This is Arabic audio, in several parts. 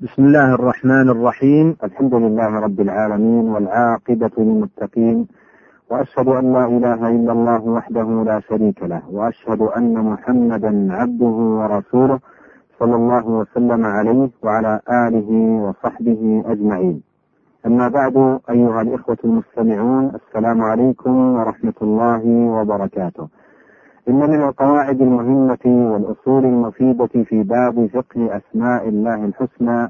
بسم الله الرحمن الرحيم. الحمد لله رب العالمين والعاقبة للمتقين. وأشهد أن لا إله إلا الله وحده لا شريك له. وأشهد أن محمدا عبده ورسوله صلى الله وسلم عليه وعلى آله وصحبه أجمعين. أما بعد أيها الإخوة المستمعون السلام عليكم ورحمة الله وبركاته. إن من القواعد المهمة والأصول المفيدة في باب فقه أسماء الله الحسنى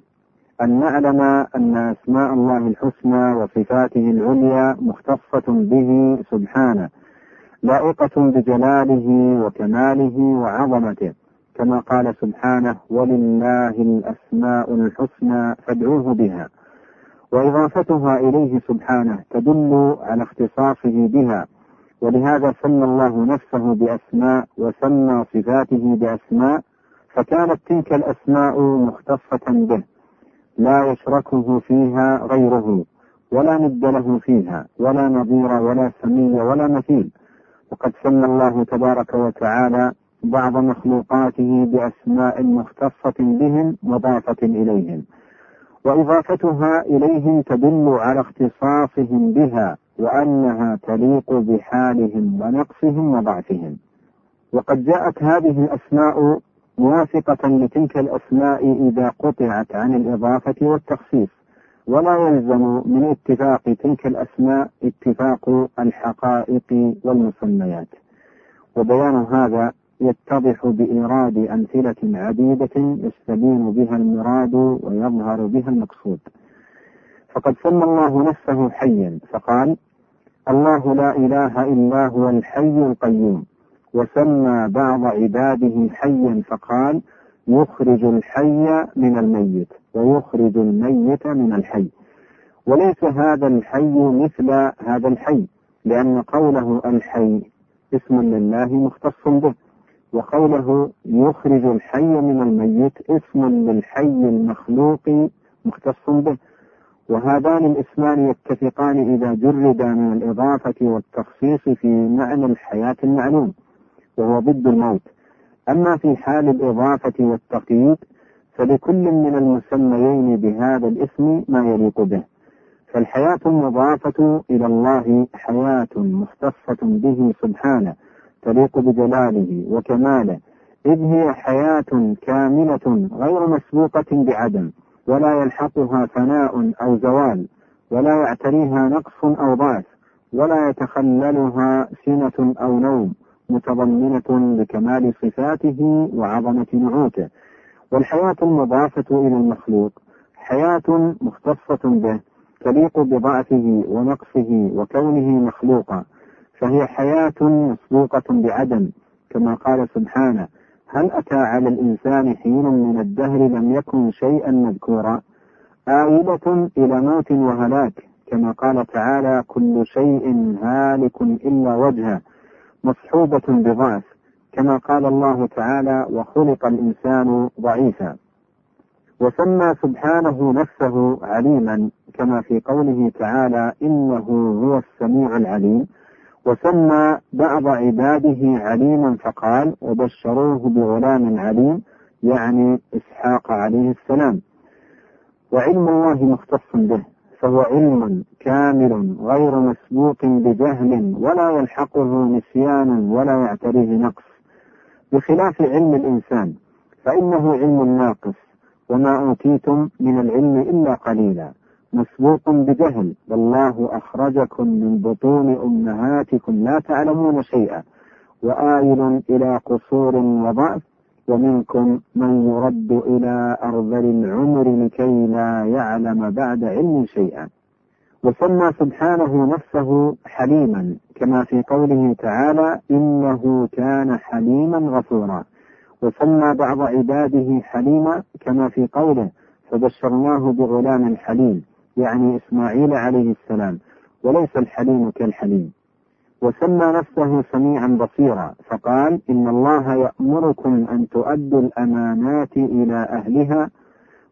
أن نعلم أن أسماء الله الحسنى وصفاته العليا مختصة به سبحانه لائقة بجلاله وكماله وعظمته كما قال سبحانه ولله الأسماء الحسنى فادعوه بها وإضافتها إليه سبحانه تدل على اختصاصه بها. ولهذا سمى الله نفسه بأسماء وسمى صفاته بأسماء فكانت تلك الأسماء مختصة به لا يشركه فيها غيره ولا ند له فيها ولا نظير ولا سمي ولا مثيل. وقد سمى الله تبارك وتعالى بعض مخلوقاته بأسماء مختصة بهم مضافة إليهم. وإضافتها إليهم تدل على اختصاصهم بها وأنها تليق بحالهم ونقصهم وضعفهم. وقد جاءت هذه الأسماء موافقة لتلك الأسماء إذا قطعت عن الإضافة والتخصيص ولا يلزم من اتفاق تلك الأسماء اتفاق الحقائق والمسميات. وبيان هذا يتضح بإيراد أمثلة عديدة يستبين بها المراد ويظهر بها المقصود. فقد سمى الله نفسه حيا فقال الله لا إله إلا هو الحي القيوم. وسمى بعض عباده حيا فقال يخرج الحي من الميت ويخرج الميت من الحي. وليس هذا الحي مثل هذا الحي لأن قوله الحي اسم لله مختص به وقوله يخرج الحي من الميت اسم للحي المخلوق مختص به. وهذان الإسمان يتفقان إذا جردا من الإضافة والتخصيص في معنى الحياة المعلوم وهو ضد الموت. أما في حال الإضافة والتقييد فلكل من المسميين بهذا الاسم ما يليق به. فالحياة المضافة إلى الله حياة مختصة به سبحانه تليق بجلاله وكماله إذ هي حياة كاملة غير مسبوقة بعدم. ولا يلحقها فناء أو زوال ولا يعتريها نقص أو ضعف ولا يتخللها سنة أو نوم متضمنة لكمال صفاته وعظمة نعوته. والحياة المضافة إلى المخلوق حياة مختصة به تليق بضعفه ونقصه وكونه مخلوقا فهي حياة مسبوقة بعدم كما قال سبحانه هل أتى على الإنسان حين من الدهر لم يكن شيئا مذكورا؟ آيلة إلى موت وهلاك كما قال تعالى كل شيء هالك إلا وجهه مصحوبة بضعف. كما قال الله تعالى وخلق الإنسان ضعيفا. وسمى سبحانه نفسه عليما كما في قوله تعالى إنه هو السميع العليم. وسمى بعض عباده عليما فقال وبشروه بغلام عليم يعني إسحاق عليه السلام. وعلم الله مختص به فهو علم كامل غير مسبوق بجهل ولا يلحقه نسيان ولا يعتريه نقص. بخلاف علم الإنسان فإنه علم ناقص وما أوتيتم من العلم إلا قليلا. مسبوق بجهل. والله أخرجكم من بطون أمهاتكم لا تعلمون شيئا. وآيل إلى قصور وضعف. ومنكم من يرد إلى أرذل العمر لكي لا يعلم بعد علم شيئا. وسمى سبحانه نفسه حليما. كما في قوله تعالى إنه كان حليما غفورا. وسمى بعض عباده حليما كما في قوله فبشرناه بغلام حليم. يعني إسماعيل عليه السلام وليس الحليم كالحليم. وسمى نفسه سميعا بصيرا فقال إن الله يأمركم أن تؤدوا الأمانات إلى أهلها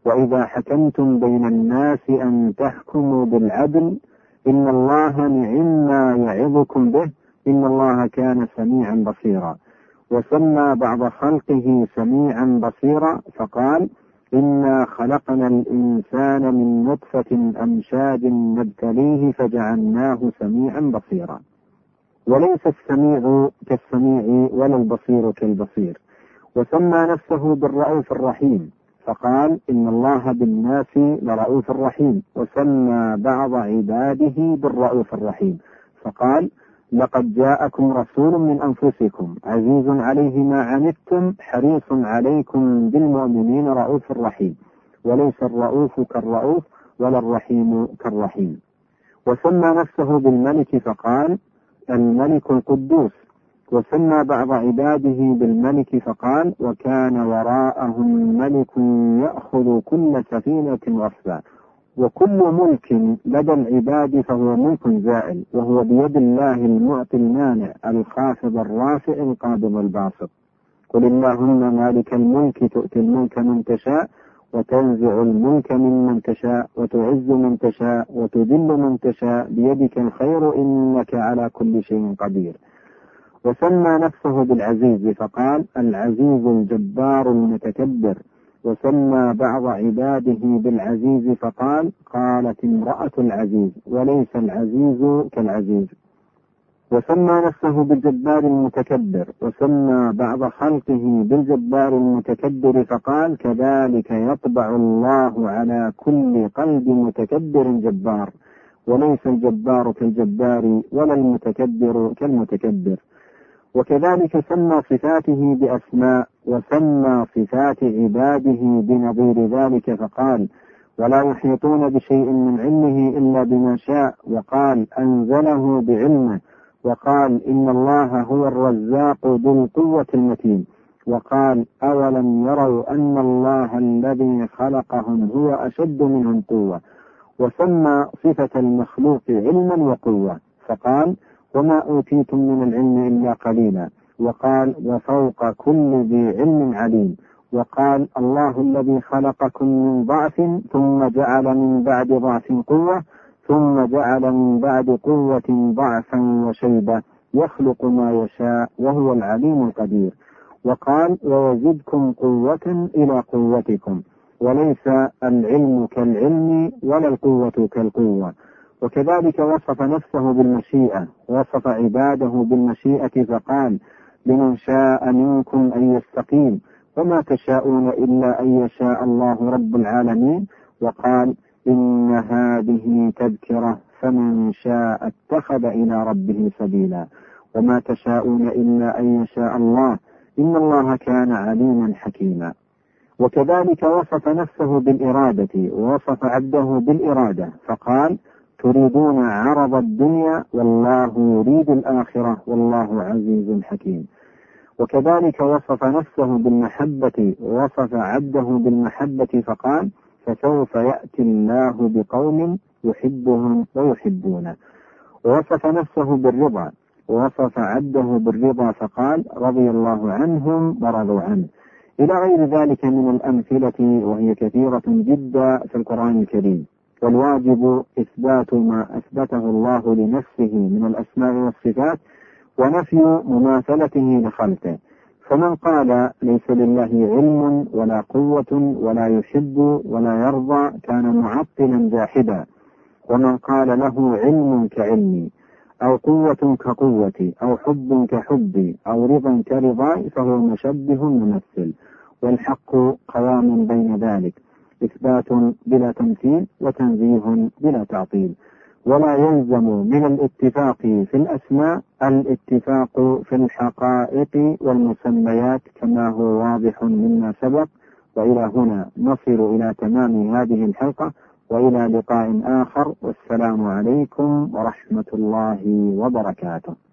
وإذا حكمتم بين الناس أن تحكموا بالعدل إن الله نعم ما يعظكم به إن الله كان سميعا بصيرا. وسمى بعض خلقه سميعا بصيرا فقال إنا خلقنا الإنسان من نطفة أمشاج نبتليه فجعلناه سميعا بصيرا. وليس السميع كالسميع ولا البصير كالبصير. وسمى نفسه بالرؤوف الرحيم. فقال إن الله بالناس لرؤوف رحيم. وسمى بعض عباده بالرؤوف الرحيم. فقال لقد جاءكم رسول من أنفسكم عزيز عليه ما عنتم حريص عليكم بالمؤمنين رؤوف رحيم. وليس الرؤوف كالرؤوف ولا الرحيم كالرحيم. وسمى نفسه بالملك فقال الملك القدوس. وسمى بعض عباده بالملك فقال وكان وراءهم ملك يأخذ كل سفينة غصبا وكل ملك لدى العباد فهو ملك زائل وهو بيد الله المعطي المانع الخافض الرافع القابض الباسط. قل اللهم مالك الملك تؤتي الملك من تشاء وتنزع الملك ممن تشاء وتعز من تشاء وتذل من تشاء بيدك الخير إنك على كل شيء قدير. وسمى نفسه بالعزيز فقال العزيز الجبار المتكبر. وسمى بعض عباده بالعزيز فقال قالت امرأة العزيز وليس العزيز كالعزيز. وسمى نفسه بالجبار المتكبر وسمى بعض خلقه بالجبار المتكبر فقال كذلك يطبع الله على كل قلب متكبر جبار. وليس الجبار كالجبار ولا المتكبر كالمتكبر. وكذلك سمى صفاته بأسماء وسمى صفات عباده بنظير ذلك فقال ولا يحيطون بشيء من علمه إلا بما شاء. وقال أنزله بعلمه. وقال إن الله هو الرزاق ذو القوة المتين. وقال أولم يروا أن الله الذي خلقهم هو أشد منهم قوة وسمى صفة المخلوق علما وقوة. فقال وما أوتيتم من العلم إلا قليلا. وقال وفوق كل ذي علم عليم. وقال الله الذي خلقكم من ضعف ثم جعل من بعد ضعف قوة ثم جعل من بعد قوة ضعفا وشيبة يخلق ما يشاء وهو العليم القدير. وقال ويزدكم قوة إلى قوتكم. وليس العلم كالعلم ولا القوة كالقوة. وكذلك وصف نفسه بالمشيئة. وصف عباده بالمشيئة فقال لمن شاء منكم أن يستقيم وما تشاءون إلا أن يشاء الله رب العالمين وقال إن هذه تذكرة فمن شاء اتخذ إلى ربه سبيلا وما تشاءون إلا أن يشاء الله إن الله كان عليما حكيما وكذلك وصف نفسه بالإرادة ووصف عبده بالإرادة فقال تريدون عرض الدنيا والله يريد الآخرة والله عزيز حكيم. وكذلك وصف نفسه بالمحبة ووصف عبده بالمحبة فقال فسوف يأتي الله بقوم يحبهم ويحبونه ووصف نفسه بالرضا ووصف عبده بالرضا فقال رضي الله عنهم ورضوا عنه. إلى غير ذلك من الأمثلة وهي كثيرة جدا في القرآن الكريم. والواجب إثبات ما أثبته الله لنفسه من الأسماء والصفات ونفي مماثلته لخلقه. فمن قال ليس لله علم ولا قوة ولا يحب ولا يرضى كان معطلا جاحدا. ومن قال له علم كعلمي أو قوة كقوتي أو حب كحبي أو رضا كرضاي فهو مشبه ممثل. والحق قوام بين ذلك إثبات بلا تمثيل وتنزيه بلا تعطيل. ولا يلزم من الاتفاق في الأسماء الاتفاق في الحقائق والمسميات كما هو واضح مما سبق. وإلى هنا نصل إلى تمام هذه الحلقة وإلى لقاء آخر. والسلام عليكم ورحمة الله وبركاته.